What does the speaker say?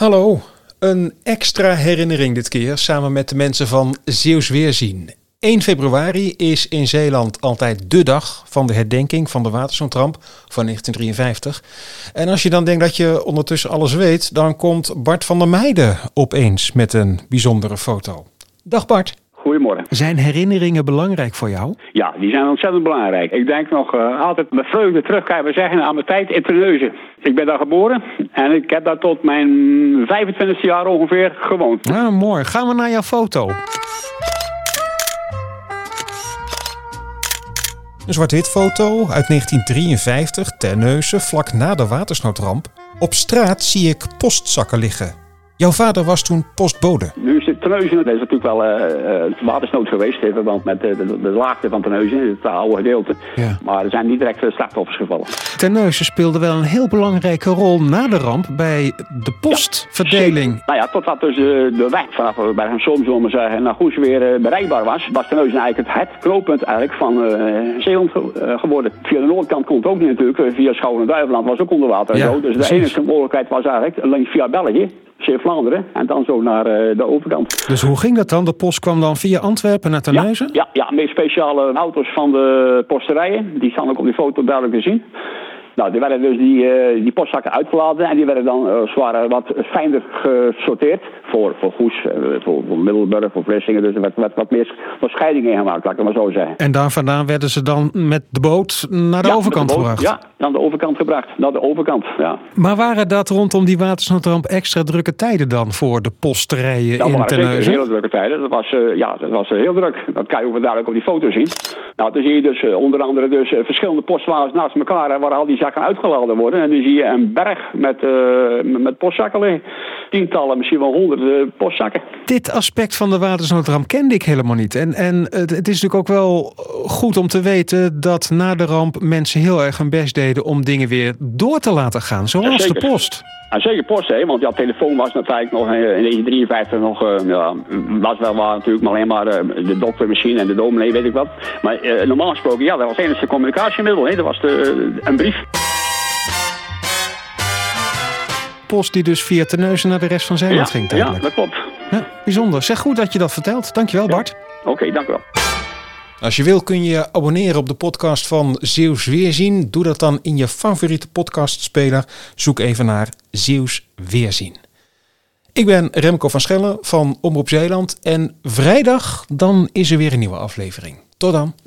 Hallo, een extra herinnering dit keer samen met de mensen van Zeeuws Weerzien. 1 februari is in Zeeland altijd de dag van de herdenking van de Waterzoonramp van 1953. En als je dan denkt dat je ondertussen alles weet, dan komt Bart van der Meijden opeens met een bijzondere foto. Dag Bart. Goedemorgen. Zijn herinneringen belangrijk voor jou? Ja, die zijn ontzettend belangrijk. Ik denk nog uh, altijd met vreugde terug, kan je zeggen, aan mijn tijd in Terneuzen. Ik ben daar geboren en ik heb daar tot mijn 25e jaar ongeveer gewoond. Ah, mooi. Gaan we naar jouw foto. Een zwart-wit foto uit 1953, Terneuzen, vlak na de watersnoodramp. Op straat zie ik postzakken liggen. Jouw vader was toen postbode. Terneuzen, dat is natuurlijk wel uh, watersnood geweest in verband met de, de, de laagte van Terneuzen, het oude gedeelte. Ja. Maar er zijn niet direct slachtoffers gevallen. Terneuzen speelde wel een heel belangrijke rol na de ramp bij de postverdeling. Ja, nou ja, totdat dus uh, de weg vanaf bij soms zullen zeggen, naar Goes weer bereikbaar was, was Terneuzen eigenlijk het, het knooppunt eigenlijk van Zeeland geworden. Via de noordkant komt het ook niet natuurlijk, via Schouwen en Duiveland was ook onder water. Ja, zo. Dus de enige mogelijkheid was eigenlijk via België. Zeeuw-Vlaanderen en dan zo naar uh, de overkant. Dus hoe ging dat dan? De post kwam dan via Antwerpen naar Terneuzen? Ja, ja, ja, met speciale auto's van de posterijen. Die staan ook op die foto duidelijk te zien. Nou, die werden dus die, uh, die postzakken uitgeladen en die werden dan uh, zwaar wat fijner gesorteerd. Voor, voor Goes, uh, voor, voor Middelburg, voor Vlissingen. Dus er werd, werd wat meer scheidingen gemaakt, laat ik het maar zo zeggen. En daar vandaan werden ze dan met de boot naar de ja, overkant de boot, gebracht? Ja, naar de overkant gebracht. Naar de overkant, ja. Maar waren dat rondom die watersnoodramp extra drukke tijden dan voor de posterijen dat in Terneuzen? hele drukke tijden. Dat was, ja, dat was heel druk. Dat kan je ook duidelijk op die foto zien. Nou, dan zie je dus onder andere dus, verschillende postwagens naast elkaar waar al die zakken uitgeladen worden. En dan zie je een berg met, uh, met postzakken liggen. Tientallen, misschien wel honderden postzakken. Dit aspect van de watersnoodramp kende ik helemaal niet. En, en het, het is natuurlijk ook wel goed om te weten dat na de ramp mensen heel erg hun best deden om dingen weer door te laten gaan. Zoals ja, de post. Ja, zeker post, hè? want ja, telefoon was natuurlijk nog in 1953 nog, uh, ja, was wel waar natuurlijk maar alleen maar uh, de doktermachine en de dominee, weet ik wat. Maar uh, normaal gesproken, ja, dat was het enige communicatiemiddel, hè? dat was de, een brief. Post die dus via Terneuzen naar de rest van Zeeland ja, ging. Ja, dat klopt. Ja, bijzonder. Zeg goed dat je dat vertelt. Dankjewel, ja. Bart. Oké, okay, dank u wel. Als je wil kun je je abonneren op de podcast van Zeeuws Weerzien. Doe dat dan in je favoriete podcastspeler. Zoek even naar Zeeuws Weerzien. Ik ben Remco van Schellen van Omroep Zeeland. En vrijdag dan is er weer een nieuwe aflevering. Tot dan.